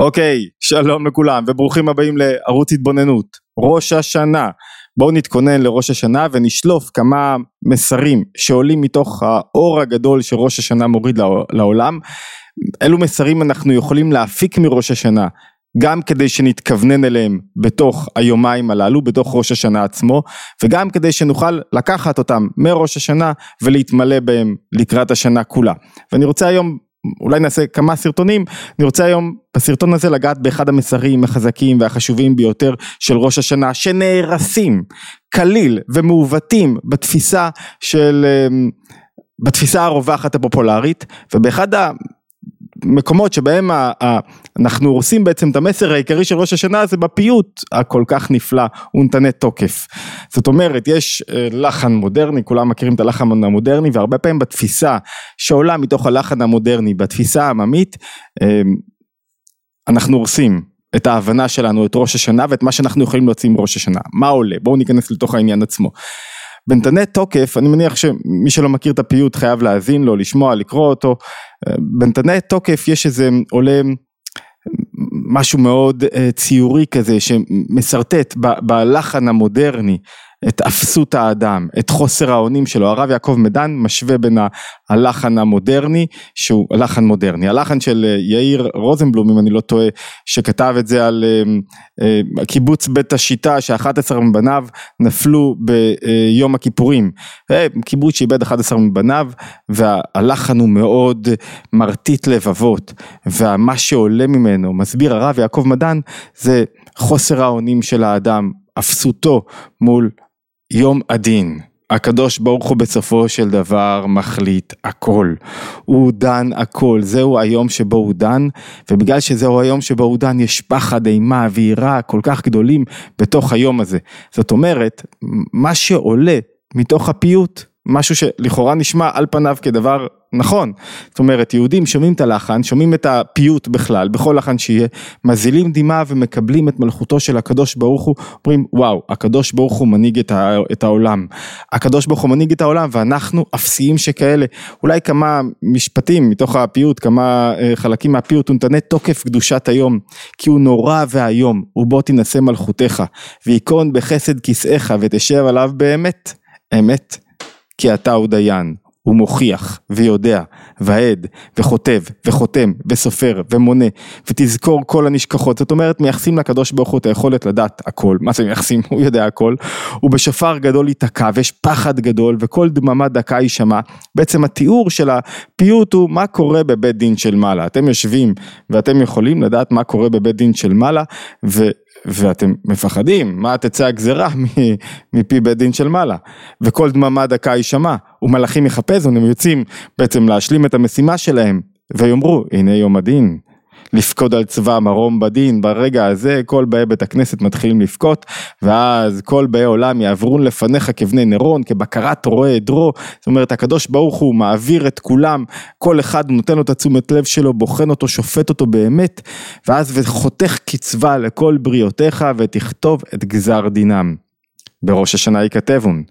אוקיי, שלום לכולם וברוכים הבאים לערוץ התבוננות. ראש השנה. בואו נתכונן לראש השנה ונשלוף כמה מסרים שעולים מתוך האור הגדול שראש השנה מוריד לעולם. אילו מסרים אנחנו יכולים להפיק מראש השנה גם כדי שנתכוונן אליהם בתוך היומיים הללו, בתוך ראש השנה עצמו, וגם כדי שנוכל לקחת אותם מראש השנה ולהתמלא בהם לקראת השנה כולה. ואני רוצה היום אולי נעשה כמה סרטונים, אני רוצה היום בסרטון הזה לגעת באחד המסרים החזקים והחשובים ביותר של ראש השנה שנהרסים כליל ומעוותים בתפיסה של, אמ, בתפיסה הרווחת הפופולרית ובאחד מקומות שבהם ה, ה, אנחנו הורסים בעצם את המסר העיקרי של ראש השנה זה בפיוט הכל כך נפלא ונתנה תוקף. זאת אומרת יש אה, לחן מודרני כולם מכירים את הלחן המודרני והרבה פעמים בתפיסה שעולה מתוך הלחן המודרני בתפיסה העממית אה, אנחנו הורסים את ההבנה שלנו את ראש השנה ואת מה שאנחנו יכולים להוציא עם ראש השנה מה עולה בואו ניכנס לתוך העניין עצמו. בנתני תוקף, אני מניח שמי שלא מכיר את הפיוט חייב להאזין לו, לשמוע, לקרוא אותו. בנתני תוקף יש איזה עולה משהו מאוד אה, ציורי כזה שמשרטט בלחן המודרני את אפסות האדם, את חוסר האונים שלו, הרב יעקב מדן משווה בין הלחן המודרני שהוא לחן מודרני, הלחן של אה, יאיר רוזנבלום אם אני לא טועה שכתב את זה על אה, קיבוץ בית השיטה שאחת עשר מבניו נפלו ביום הכיפורים, קיבוץ שאיבד אחת עשר מבניו והלחן הוא מאוד מרטיט לבבות ומה שעולה ממנו מסביר הרב יעקב מדן זה חוסר האונים של האדם אפסותו מול יום הדין. הקדוש ברוך הוא בסופו של דבר מחליט הכל, הוא דן הכל, זהו היום שבו הוא דן ובגלל שזהו היום שבו הוא דן יש פחד אימה ויראה כל כך גדולים בתוך היום הזה, זאת אומרת מה שעולה מתוך הפיוט, משהו שלכאורה נשמע על פניו כדבר נכון, זאת אומרת יהודים שומעים את הלחן, שומעים את הפיוט בכלל, בכל לחן שיהיה, מזילים דמעה ומקבלים את מלכותו של הקדוש ברוך הוא, אומרים וואו, הקדוש ברוך הוא מנהיג את, ה, את העולם, הקדוש ברוך הוא מנהיג את העולם ואנחנו אפסיים שכאלה, אולי כמה משפטים מתוך הפיוט, כמה אה, חלקים מהפיוט, ונתנה תוקף קדושת היום, כי הוא נורא ואיום, ובוא תנשא מלכותך, וייכון בחסד כיסאיך ותשב עליו באמת, אמת, כי אתה הוא דיין. הוא מוכיח ויודע ועד וכותב וחותם וסופר ומונה ותזכור כל הנשכחות. זאת אומרת מייחסים לקדוש ברוך הוא את היכולת לדעת הכל. מה זה מייחסים? הוא יודע הכל. ובשופר גדול ייתקע ויש פחד גדול וכל דממה דקה יישמע. בעצם התיאור של הפיוט הוא מה קורה בבית דין של מעלה. אתם יושבים ואתם יכולים לדעת מה קורה בבית דין של מעלה ו... ואתם מפחדים, מה תצא הגזרה מפי בית דין של מעלה, וכל דממה דקה יישמע, ומלאכים יחפזו, הם יוצאים בעצם להשלים את המשימה שלהם, ויאמרו, הנה יום הדין, לפקוד על צבא מרום בדין, ברגע הזה כל באי בית הכנסת מתחילים לבכות, ואז כל באי עולם יעברון לפניך כבני נרון, כבקרת רועה עדרו, זאת אומרת הקדוש ברוך הוא מעביר את כולם, כל אחד נותן לו את התשומת לב שלו, בוחן אותו, שופט אותו באמת, ואז וחותך קצבה לכל בריאותיך ותכתוב את גזר דינם. בראש השנה ייכתבון,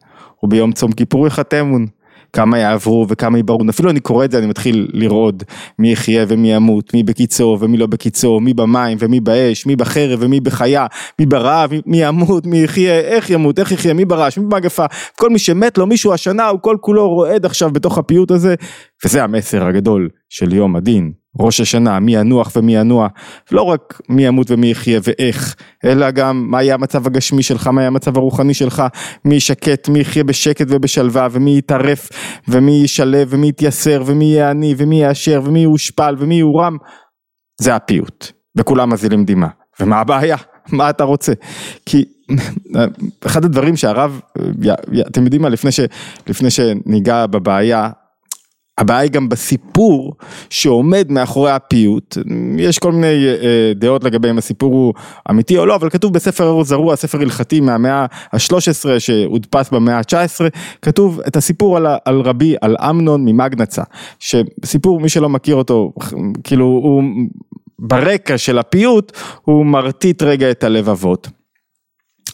וביום צום כיפור יחתמון. כמה יעברו וכמה ייברו, אפילו אני קורא את זה אני מתחיל לרעוד מי יחיה ומי ימות, מי בקיצו ומי לא בקיצו, מי במים ומי באש, מי בחרב ומי בחיה, מי ברעב, מי ימות, מי יחיה, איך ימות, איך יחיה, מי ברעש, מי במגפה, כל מי שמת לו מישהו השנה הוא כל כולו רועד עכשיו בתוך הפיוט הזה וזה המסר הגדול של יום הדין. ראש השנה, מי ינוח ומי ינוע, לא רק מי ימות ומי יחיה ואיך, אלא גם מה יהיה המצב הגשמי שלך, מה יהיה המצב הרוחני שלך, מי ישקט, מי יחיה בשקט ובשלווה, ומי יטרף, ומי ישלב, ומי יתייסר, ומי יהיה עני, ומי יאשר, ומי יושפל, ומי יורם, זה הפיוט, וכולם מזילים דמעה, ומה הבעיה? מה אתה רוצה? כי אחד הדברים שהרב, אתם יודעים מה, לפני, ש, לפני שניגע בבעיה, הבעיה היא גם בסיפור שעומד מאחורי הפיוט, יש כל מיני אה, דעות לגבי אם הסיפור הוא אמיתי או לא, אבל כתוב בספר אור זרוע, ספר הלכתי מהמאה ה-13 שהודפס במאה ה-19, כתוב את הסיפור על, על רבי, על אמנון ממגנצה, שסיפור מי שלא מכיר אותו, כאילו הוא ברקע של הפיוט, הוא מרטיט רגע את הלבבות,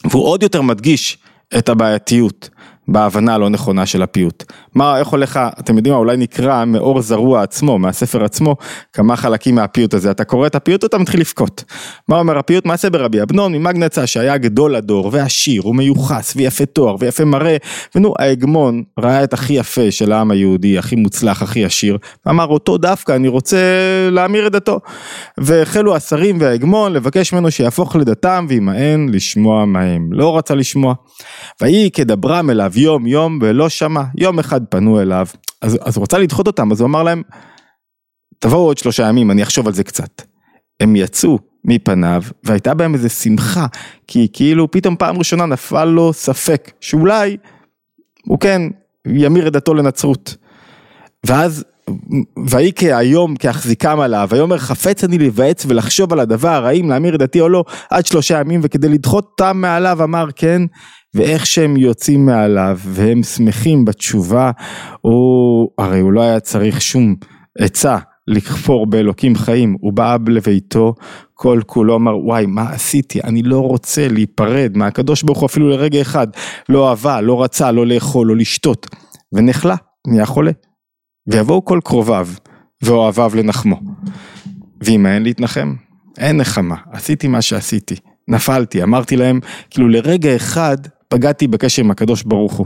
והוא עוד יותר מדגיש את הבעייתיות בהבנה הלא נכונה של הפיוט. מה, איך הולך, אתם יודעים מה, אולי נקרא מאור זרוע עצמו, מהספר עצמו, כמה חלקים מהפיוט הזה. אתה קורא את הפיוט ואתה מתחיל לבכות. מה אומר הפיוט? מעשה ברבי אבנון ממגנצה שהיה גדול הדור ועשיר ומיוחס ויפה תואר ויפה מראה. ונו, ההגמון ראה את הכי יפה של העם היהודי, הכי מוצלח, הכי עשיר, ואמר אותו דווקא אני רוצה להמיר את דתו. והחלו השרים וההגמון לבקש ממנו שיהפוך לדתם וימאן לשמוע מהם. לא רצה לשמוע. ויהי כדברם אליו יום יום ולא שמע, יום אחד פנו אליו, אז, אז הוא רצה לדחות אותם, אז הוא אמר להם, תבואו עוד שלושה ימים, אני אחשוב על זה קצת. הם יצאו מפניו, והייתה בהם איזה שמחה, כי כאילו פתאום פעם ראשונה נפל לו ספק, שאולי הוא כן ימיר את דתו לנצרות. ואז ויהי כהיום כאחזיקם עליו, ויאמר חפץ אני להיוועץ ולחשוב על הדבר, האם להמיר דתי או לא, עד שלושה ימים, וכדי לדחות אותם מעליו אמר כן, ואיך שהם יוצאים מעליו והם שמחים בתשובה, הוא, הרי הוא לא היה צריך שום עצה לכפור באלוקים חיים, הוא בא לביתו כל כולו אמר וואי מה עשיתי? אני לא רוצה להיפרד מהקדוש ברוך הוא אפילו לרגע אחד. לא אהבה לא רצה לא לאכול לא לשתות. ונחלה נהיה חולה. ויבואו כל קרוביו ואוהביו לנחמו. ואם אין להתנחם? אין נחמה. עשיתי מה שעשיתי. נפלתי. אמרתי להם כאילו לרגע אחד פגעתי בקשר עם הקדוש ברוך הוא.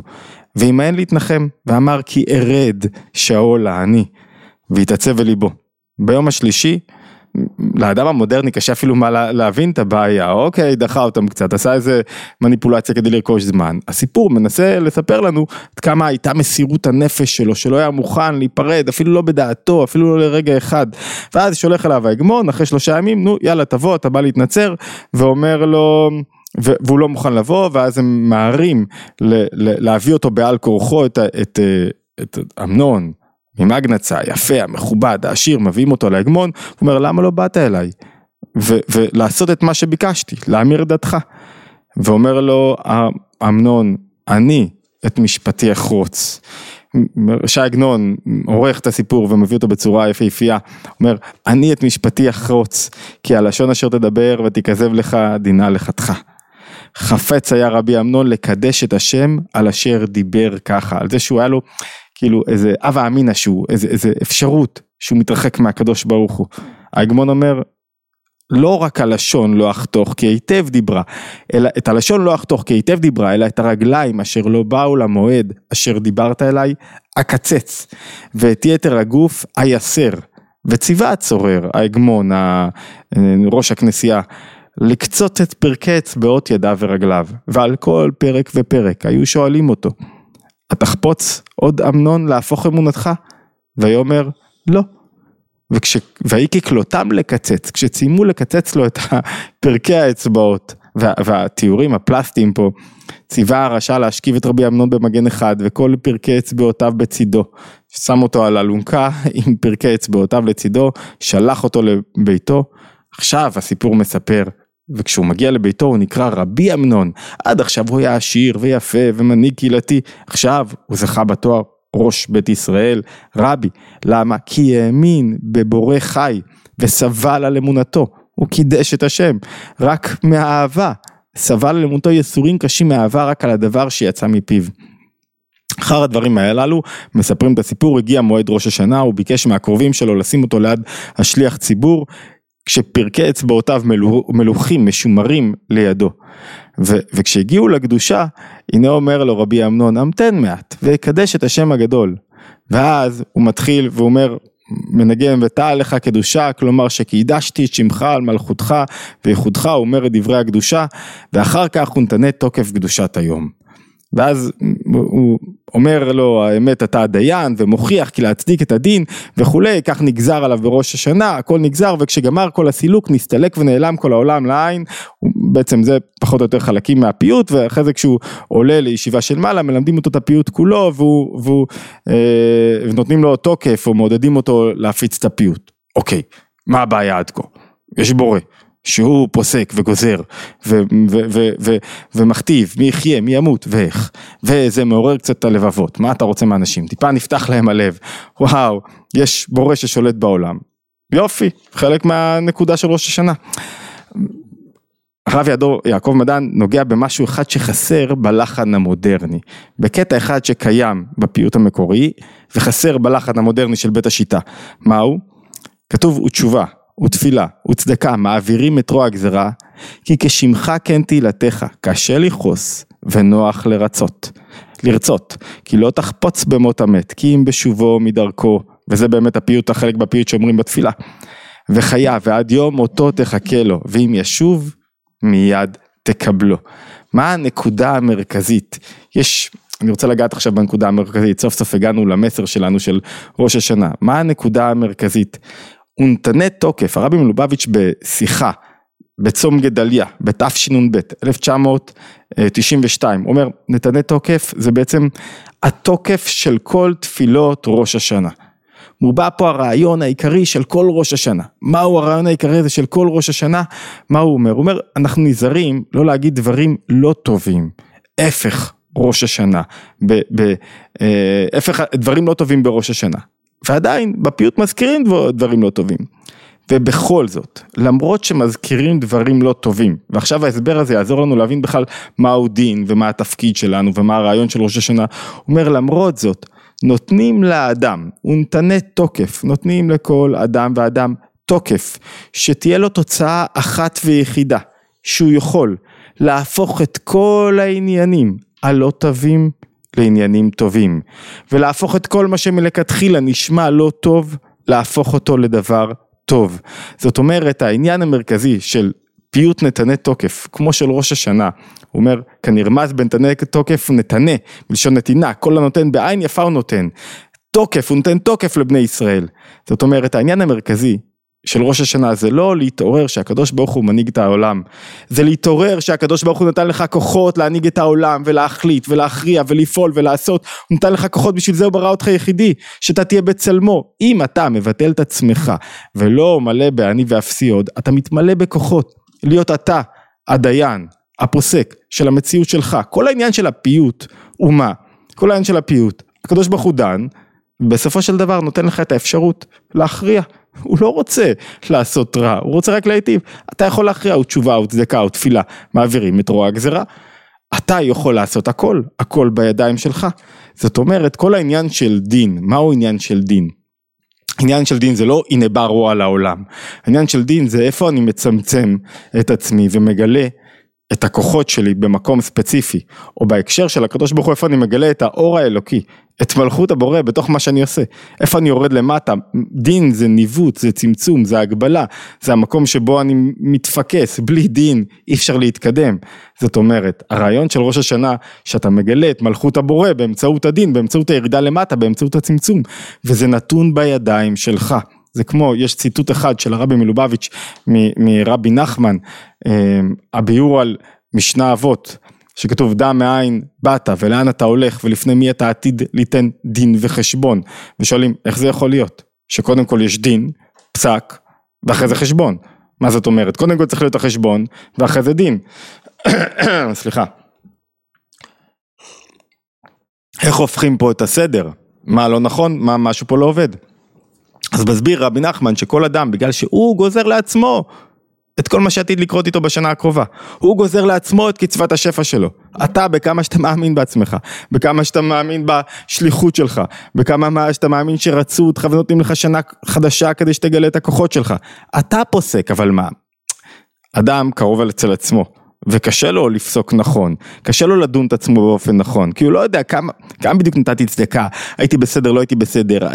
וימאן להתנחם, ואמר כי ארד שאול העני, והתעצב אל ליבו. ביום השלישי, לאדם המודרני קשה אפילו מה להבין את הבעיה, אוקיי, דחה אותם קצת, עשה איזה מניפולציה כדי לרכוש זמן. הסיפור מנסה לספר לנו עד כמה הייתה מסירות הנפש שלו, שלא היה מוכן להיפרד, אפילו לא בדעתו, אפילו לא לרגע אחד. ואז שולח אליו ההגמון, אחרי שלושה ימים, נו, יאללה, תבוא, אתה בא להתנצר, ואומר לו... והוא לא מוכן לבוא ואז הם מהרים להביא אותו בעל כורחו את, את, את אמנון ממגנצה היפה המכובד העשיר מביאים אותו להגמון הוא אומר למה לא באת אליי? ו, ולעשות את מה שביקשתי להמיר את דתך ואומר לו אמנון אני את משפטי אחרוץ. שי עגנון עורך את הסיפור ומביא אותו בצורה יפהפייה, אומר, אני את משפטי אחרוץ, כי הלשון אשר תדבר ותכזב לך דינה לחתך. חפץ היה רבי אמנון לקדש את השם על אשר דיבר ככה, על זה שהוא היה לו כאילו איזה הווה אמינא שהוא, איזה, איזה אפשרות שהוא מתרחק מהקדוש ברוך הוא. ההגמון אומר, לא רק הלשון לא אחתוך כי היטב דיברה, אלא את הלשון לא אחתוך כי היטב דיברה, אלא את הרגליים אשר לא באו למועד אשר דיברת אליי, אקצץ, ואת יתר הגוף אייסר. וציווה הצורר, ההגמון, ראש הכנסייה, לקצות את פרקי אצבעות ידיו ורגליו, ועל כל פרק ופרק היו שואלים אותו, התחפוץ עוד אמנון להפוך אמונתך? ויאמר, לא. וכש... ויהי ככלותם לקצץ, כשציימו לקצץ לו את פרקי האצבעות וה... והתיאורים הפלסטיים פה, ציווה הרשע להשכיב את רבי אמנון במגן אחד וכל פרקי אצבעותיו בצידו. שם אותו על אלונקה עם פרקי אצבעותיו לצידו, שלח אותו לביתו. עכשיו הסיפור מספר וכשהוא מגיע לביתו הוא נקרא רבי אמנון, עד עכשיו הוא היה עשיר ויפה ומנהיג קהילתי, עכשיו הוא זכה בתואר ראש בית ישראל, רבי, למה? כי האמין בבורא חי וסבל על אמונתו, הוא קידש את השם, רק מהאהבה, סבל על אמונתו יסורים קשים מאהבה רק על הדבר שיצא מפיו. אחר הדברים הללו מספרים את הסיפור, הגיע מועד ראש השנה, הוא ביקש מהקרובים שלו לשים אותו ליד השליח ציבור, כשפרקי אצבעותיו מלוכים, משומרים לידו. ו- וכשהגיעו לקדושה, הנה אומר לו רבי אמנון, המתן מעט, ויקדש את השם הגדול. ואז הוא מתחיל ואומר, מנגן ותעל לך קדושה, כלומר שקידשתי את שמך על מלכותך וייחודך, אומר את דברי הקדושה, ואחר כך הוא נתנה תוקף קדושת היום. ואז הוא אומר לו האמת אתה הדיין ומוכיח כי להצדיק את הדין וכולי, כך נגזר עליו בראש השנה, הכל נגזר וכשגמר כל הסילוק נסתלק ונעלם כל העולם לעין, בעצם זה פחות או יותר חלקים מהפיוט ואחרי זה כשהוא עולה לישיבה של מעלה מלמדים אותו את הפיוט כולו והוא, והוא, אה, ונותנים לו תוקף או מעודדים אותו להפיץ את הפיוט. אוקיי, מה הבעיה עד כה? יש בורא. שהוא פוסק וגוזר ו- ו- ו- ו- ומכתיב מי יחיה, מי ימות ואיך. וזה מעורר קצת את הלבבות, מה אתה רוצה מאנשים? טיפה נפתח להם הלב, וואו, יש בורא ששולט בעולם. יופי, חלק מהנקודה של ראש השנה. הרב יעדור, יעקב מדן נוגע במשהו אחד שחסר בלחן המודרני, בקטע אחד שקיים בפיוט המקורי וחסר בלחן המודרני של בית השיטה. מהו? כתוב ותשובה, ותפילה, וצדקה, מעבירים את רוע הגזרה, כי כשמך כן תהילתך, קשה לכעוס ונוח לרצות. לרצות, כי לא תחפוץ במות המת, כי אם בשובו מדרכו, וזה באמת הפיוט, החלק בפיוט שאומרים בתפילה. וחיה ועד יום מותו תחכה לו, ואם ישוב, מיד תקבלו. מה הנקודה המרכזית? יש, אני רוצה לגעת עכשיו בנקודה המרכזית, סוף סוף הגענו למסר שלנו של ראש השנה. מה הנקודה המרכזית? הוא נתנה תוקף, הרבי מלובביץ' בשיחה בצום גדליה, בתשנ"ב, 1992, אומר נתנה תוקף זה בעצם התוקף של כל תפילות ראש השנה. מובע פה הרעיון העיקרי של כל ראש השנה. מהו הרעיון העיקרי הזה של כל ראש השנה? מה הוא אומר? הוא אומר, אנחנו נזהרים לא להגיד דברים לא טובים. הפך ראש השנה. הפך דברים לא טובים בראש השנה. ועדיין בפיוט מזכירים דבר, דברים לא טובים. ובכל זאת, למרות שמזכירים דברים לא טובים, ועכשיו ההסבר הזה יעזור לנו להבין בכלל מהו דין ומה התפקיד שלנו ומה הרעיון של ראש השנה, הוא אומר למרות זאת, נותנים לאדם, הוא נתנה תוקף, נותנים לכל אדם ואדם תוקף, שתהיה לו תוצאה אחת ויחידה, שהוא יכול להפוך את כל העניינים הלא טובים לעניינים טובים, ולהפוך את כל מה שמלכתחילה נשמע לא טוב, להפוך אותו לדבר טוב. זאת אומרת, העניין המרכזי של פיוט נתנה תוקף, כמו של ראש השנה, הוא אומר, כנרמז בנתנה תוקף נתנה, מלשון נתינה, כל הנותן בעין יפה הוא נותן. תוקף, הוא נותן תוקף לבני ישראל. זאת אומרת, העניין המרכזי של ראש השנה זה לא להתעורר שהקדוש ברוך הוא מנהיג את העולם, זה להתעורר שהקדוש ברוך הוא נתן לך כוחות להנהיג את העולם ולהחליט ולהכריע ולפעול ולעשות, הוא נתן לך כוחות בשביל זה הוא ברא אותך יחידי, שאתה תהיה בצלמו. אם אתה מבטל את עצמך ולא מלא בעני ואפסי עוד, אתה מתמלא בכוחות, להיות אתה הדיין, הפוסק של המציאות שלך. כל העניין של הפיוט הוא מה? כל העניין של הפיוט, הקדוש ברוך הוא דן, בסופו של דבר נותן לך את האפשרות להכריע. הוא לא רוצה לעשות רע, הוא רוצה רק להיטיב. אתה יכול להכריע, הוא תשובה, הוא צדקה, הוא תפילה, מעבירים את רוע הגזרה. אתה יכול לעשות הכל, הכל בידיים שלך. זאת אומרת, כל העניין של דין, מהו עניין של דין? עניין של דין זה לא הנה בא רוע לעולם, העניין של דין זה איפה אני מצמצם את עצמי ומגלה את הכוחות שלי במקום ספציפי, או בהקשר של הקדוש ברוך הוא איפה אני מגלה את האור האלוקי, את מלכות הבורא בתוך מה שאני עושה, איפה אני יורד למטה, דין זה ניווט, זה צמצום, זה הגבלה, זה המקום שבו אני מתפקס, בלי דין אי אפשר להתקדם, זאת אומרת, הרעיון של ראש השנה, שאתה מגלה את מלכות הבורא באמצעות הדין, באמצעות הירידה למטה, באמצעות הצמצום, וזה נתון בידיים שלך. זה כמו, יש ציטוט אחד של הרבי מלובביץ' מרבי נחמן, אה, הביאור על משנה אבות, שכתוב דע מאין באת ולאן אתה הולך ולפני מי אתה עתיד ליתן דין וחשבון. ושואלים איך זה יכול להיות? שקודם כל יש דין, פסק ואחרי זה חשבון. מה זאת אומרת? קודם כל צריך להיות החשבון ואחרי זה דין. סליחה. איך הופכים פה את הסדר? מה לא נכון? מה משהו פה לא עובד אז מסביר רבי נחמן שכל אדם בגלל שהוא גוזר לעצמו את כל מה שעתיד לקרות איתו בשנה הקרובה. הוא גוזר לעצמו את קצבת השפע שלו. אתה, בכמה שאתה מאמין בעצמך, בכמה שאתה מאמין בשליחות שלך, בכמה שאתה מאמין שרצו אותך ונותנים לך שנה חדשה כדי שתגלה את הכוחות שלך. אתה פוסק, אבל מה? אדם קרוב אצל עצמו. וקשה לו לפסוק נכון, קשה לו לדון את עצמו באופן נכון, כי הוא לא יודע כמה, כמה בדיוק נתתי צדקה, הייתי בסדר, לא הייתי בסדר,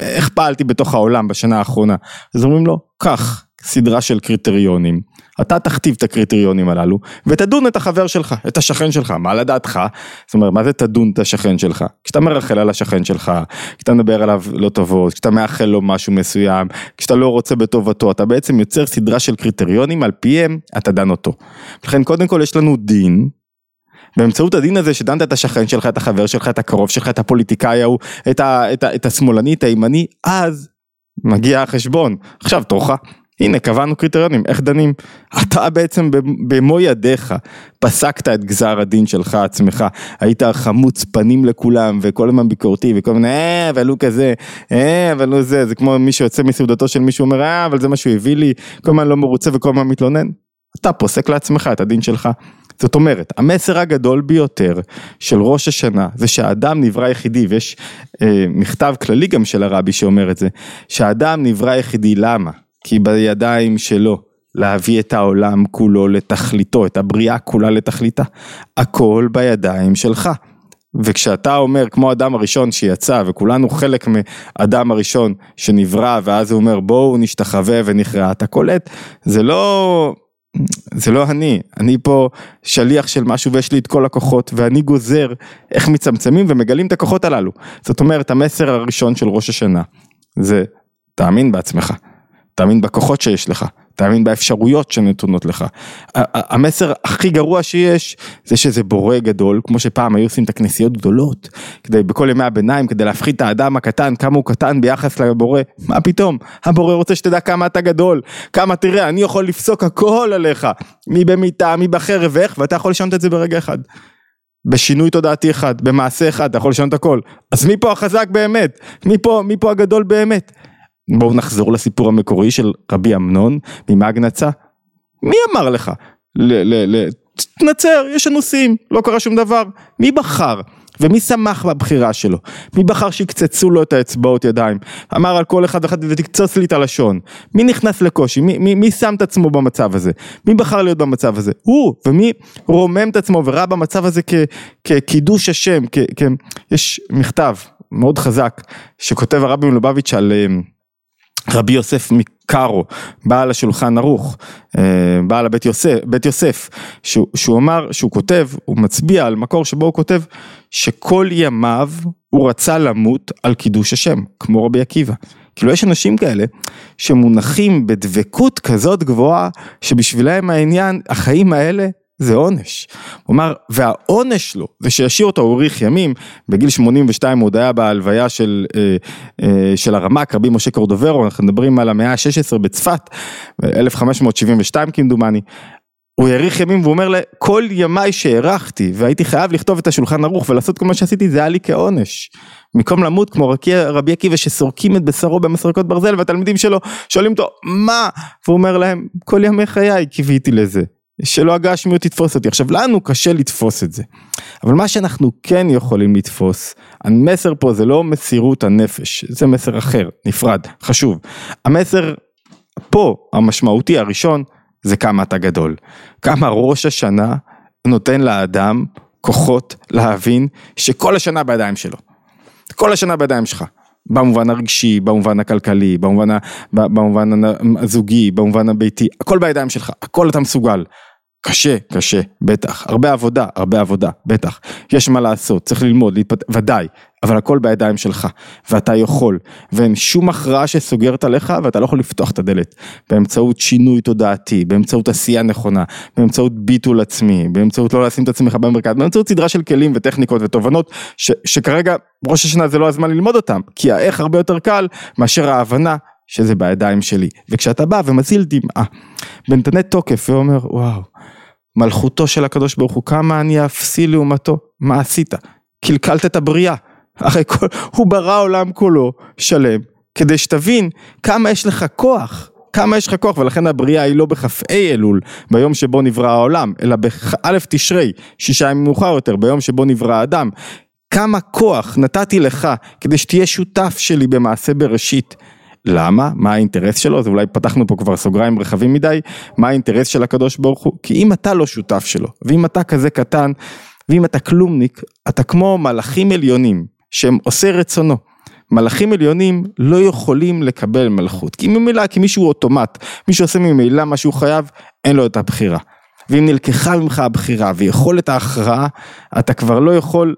איך פעלתי בתוך העולם בשנה האחרונה, אז אומרים לו, קח, סדרה של קריטריונים, אתה תכתיב את הקריטריונים הללו ותדון את החבר שלך, את השכן שלך, מה לדעתך? זאת אומרת, מה זה תדון את השכן שלך? כשאתה מרחל על השכן שלך, כשאתה מדבר עליו לא טובות, כשאתה מאחל לו משהו מסוים, כשאתה לא רוצה בטובתו, אתה בעצם יוצר סדרה של קריטריונים על פיהם אתה דן אותו. לכן קודם כל יש לנו דין, באמצעות הדין הזה שדנת את השכן שלך, את החבר שלך, את הקרוב שלך, את הפוליטיקאי ההוא, את, את, את השמאלני, את הימני, אז מגיע החשבון. עכשיו תורך. הנה קבענו קריטריונים, איך דנים? אתה בעצם במו ידיך פסקת את גזר הדין שלך עצמך, היית חמוץ פנים לכולם וכל הזמן ביקורתי וכל מיני אה אבל הוא כזה, אה אבל הוא זה, זה כמו מי שיוצא מסעודתו של מישהו אומר אה אבל זה מה שהוא הביא לי, כל הזמן לא מרוצה וכל הזמן מתלונן. אתה פוסק לעצמך את הדין שלך. זאת אומרת, המסר הגדול ביותר של ראש השנה זה שהאדם נברא יחידי, ויש אה, מכתב כללי גם של הרבי שאומר את זה, שהאדם נברא יחידי, למה? כי בידיים שלו להביא את העולם כולו לתכליתו, את הבריאה כולה לתכליתה. הכל בידיים שלך. וכשאתה אומר כמו אדם הראשון שיצא וכולנו חלק מאדם הראשון שנברא ואז הוא אומר בואו נשתחווה ונכרע אתה קולט זה לא זה לא אני אני פה שליח של משהו ויש לי את כל הכוחות ואני גוזר איך מצמצמים ומגלים את הכוחות הללו זאת אומרת המסר הראשון של ראש השנה זה תאמין בעצמך תאמין בכוחות שיש לך תאמין באפשרויות שנתונות לך. המסר הכי גרוע שיש זה שזה בורא גדול כמו שפעם היו עושים את הכנסיות גדולות כדי בכל ימי הביניים כדי להפחית את האדם הקטן כמה הוא קטן ביחס לבורא. מה פתאום? הבורא רוצה שתדע כמה אתה גדול. כמה תראה אני יכול לפסוק הכל עליך. מי במיטה מי בחרב ואיך? ואתה יכול לשנות את זה ברגע אחד. בשינוי תודעתי אחד במעשה אחד אתה יכול לשנות הכל. אז מי פה החזק באמת? מי פה מי פה הגדול באמת בואו נחזור לסיפור המקורי של רבי אמנון ממגנצה. מי אמר לך? תנצר, יש אנוסים, לא קרה שום דבר. מי בחר? ומי שמח בבחירה שלו? מי בחר שיקצצו לו את האצבעות ידיים? אמר על כל אחד ואחד ותקצוץ לי את הלשון. מי נכנס לקושי? מי, מי, מי שם את עצמו במצב הזה? מי בחר להיות במצב הזה? הוא. ומי רומם את עצמו וראה במצב הזה כ, כקידוש השם? כ, כ, יש מכתב מאוד חזק שכותב הרבי מלובביץ' על... רבי יוסף מקארו, בעל השולחן ערוך, אה, בעל הבית יוסף, בית יוסף, שהוא, שהוא אמר, שהוא כותב, הוא מצביע על מקור שבו הוא כותב שכל ימיו הוא רצה למות על קידוש השם, כמו רבי עקיבא. כאילו יש אנשים כאלה שמונחים בדבקות כזאת גבוהה שבשבילם העניין, החיים האלה זה עונש. הוא אמר, והעונש שלו זה שישאיר אותו, הוא האריך ימים, בגיל 82 הוא עוד היה בהלוויה של, אה, אה, של הרמ"ק, רבי משה קורדוברו, אנחנו מדברים על המאה ה-16 בצפת, 1572 כמדומני. הוא האריך ימים והוא אומר כל ימיי שהארכתי והייתי חייב לכתוב את השולחן ערוך ולעשות כל מה שעשיתי זה היה לי כעונש. במקום למות כמו רבי עקיבא שסורקים את בשרו במסרקות ברזל והתלמידים שלו שואלים אותו מה? והוא אומר להם כל ימי חיי קיוויתי לזה. שלא הגשמיות תתפוס אותי. עכשיו לנו קשה לתפוס את זה, אבל מה שאנחנו כן יכולים לתפוס, המסר פה זה לא מסירות הנפש, זה מסר אחר, נפרד, חשוב. המסר פה, המשמעותי הראשון, זה כמה אתה גדול. כמה ראש השנה נותן לאדם כוחות להבין שכל השנה בידיים שלו. כל השנה בידיים שלך. במובן הרגשי, במובן הכלכלי, במובן, במובן הזוגי, במובן הביתי, הכל בידיים שלך, הכל אתה מסוגל. קשה, קשה, בטח, הרבה עבודה, הרבה עבודה, בטח, יש מה לעשות, צריך ללמוד, להתפת... ודאי, אבל הכל בידיים שלך, ואתה יכול, ואין שום הכרעה שסוגרת עליך, ואתה לא יכול לפתוח את הדלת, באמצעות שינוי תודעתי, באמצעות עשייה נכונה, באמצעות ביטול עצמי, באמצעות לא לשים את עצמך במרכז, באמצעות סדרה של כלים וטכניקות ותובנות, ש... שכרגע ראש השנה זה לא הזמן ללמוד אותם, כי האיך הרבה יותר קל מאשר ההבנה שזה בידיים שלי, וכשאתה בא ומזיל דמעה, ונתנה תוקף ואומר וואו מלכותו של הקדוש ברוך הוא, כמה אני אפסי לעומתו, מה עשית? קלקלת את הבריאה, הרי כל, הוא ברא עולם כולו שלם, כדי שתבין כמה יש לך כוח, כמה יש לך כוח, ולכן הבריאה היא לא בכ"ה אלול, ביום שבו נברא העולם, אלא באלף תשרי, שישה ימים מאוחר יותר, ביום שבו נברא האדם. כמה כוח נתתי לך כדי שתהיה שותף שלי במעשה בראשית. למה? מה האינטרס שלו? אז אולי פתחנו פה כבר סוגריים רחבים מדי, מה האינטרס של הקדוש ברוך הוא? כי אם אתה לא שותף שלו, ואם אתה כזה קטן, ואם אתה כלומניק, אתה כמו מלאכים עליונים, שהם עושה רצונו. מלאכים עליונים לא יכולים לקבל מלכות, כי ממילא, כי מישהו אוטומט, מישהו עושה ממילא מה שהוא חייב, אין לו את הבחירה. ואם נלקחה ממך הבחירה ויכולת ההכרעה, אתה כבר לא יכול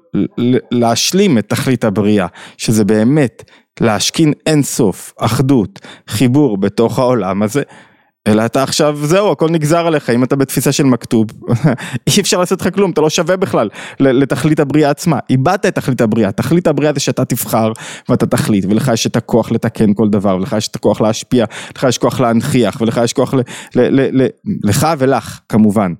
להשלים את תכלית הבריאה, שזה באמת להשכין אין סוף, אחדות, חיבור בתוך העולם הזה, אלא אתה עכשיו זהו הכל נגזר עליך אם אתה בתפיסה של מכתוב אי אפשר לעשות לך כלום אתה לא שווה בכלל לתכלית הבריאה עצמה. איבדת את תכלית הבריאה תכלית הבריאה זה שאתה תבחר ואתה תחליט ולך יש את הכוח לתקן כל דבר ולך יש את הכוח להשפיע לך יש כוח להנכיח ולך יש כוח ל, ל, ל, ל, לך ולך כמובן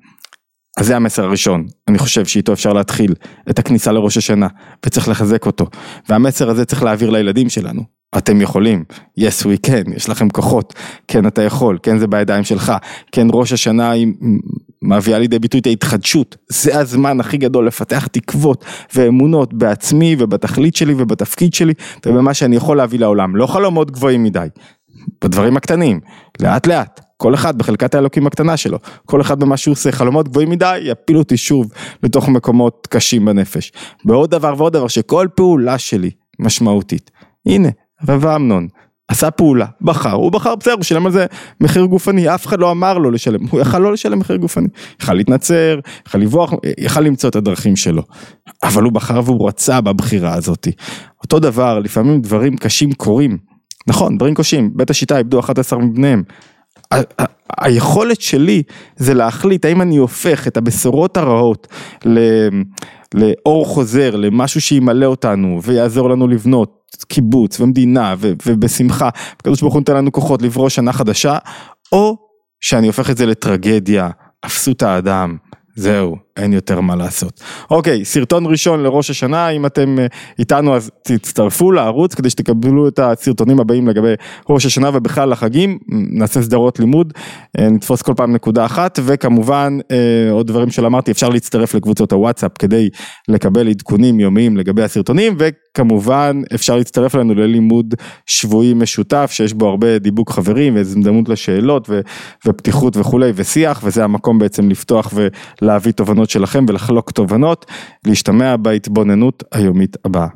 אז זה המסר הראשון, אני חושב שאיתו אפשר להתחיל את הכניסה לראש השנה וצריך לחזק אותו. והמסר הזה צריך להעביר לילדים שלנו. אתם יכולים, yes we can, יש לכם כוחות, כן אתה יכול, כן זה בידיים שלך, כן ראש השנה היא מביאה לידי ביטוי את ההתחדשות, זה הזמן הכי גדול לפתח תקוות ואמונות בעצמי ובתכלית שלי ובתפקיד שלי ובמה שאני יכול להביא לעולם, לא חלומות גבוהים מדי, בדברים הקטנים, לאט לאט. כל אחד בחלקת האלוקים הקטנה שלו, כל אחד במה שהוא עושה, חלומות גבוהים מדי, יפילו אותי שוב לתוך מקומות קשים בנפש. ועוד דבר ועוד דבר, שכל פעולה שלי משמעותית. הנה, רב אמנון, עשה פעולה, בחר, הוא בחר בסדר, הוא שילם על זה מחיר גופני, אף אחד לא אמר לו לשלם, הוא יכל לא לשלם מחיר גופני, יכל להתנצר, יכל לברוח, יכל למצוא את הדרכים שלו, אבל הוא בחר והוא רצה בבחירה הזאת. אותו דבר, לפעמים דברים קשים קורים, נכון, דברים קשים, בית השיטה איבדו 11 מבניהם, היכולת שלי זה להחליט האם אני הופך את הבשורות הרעות לאור חוזר, למשהו שימלא אותנו ויעזור לנו לבנות קיבוץ ומדינה ובשמחה, הקדוש ברוך הוא נותן לנו כוחות לברוא שנה חדשה, או שאני הופך את זה לטרגדיה, אפסות האדם. זהו, אין יותר מה לעשות. אוקיי, סרטון ראשון לראש השנה, אם אתם אה, איתנו אז תצטרפו לערוץ כדי שתקבלו את הסרטונים הבאים לגבי ראש השנה ובכלל החגים, נעשה סדרות לימוד, אה, נתפוס כל פעם נקודה אחת, וכמובן אה, עוד דברים שלא אמרתי, אפשר להצטרף לקבוצות הוואטסאפ כדי לקבל עדכונים יומיים לגבי הסרטונים, וכמובן אפשר להצטרף אלינו ללימוד שבועי משותף, שיש בו הרבה דיבוק חברים והזדמנות לשאלות ופתיחות וכולי ושיח, וזה המקום בעצם לפתוח ולהביא תובנות שלכם ולחלוק תובנות, להשתמע בהתבוננות היומית הבאה.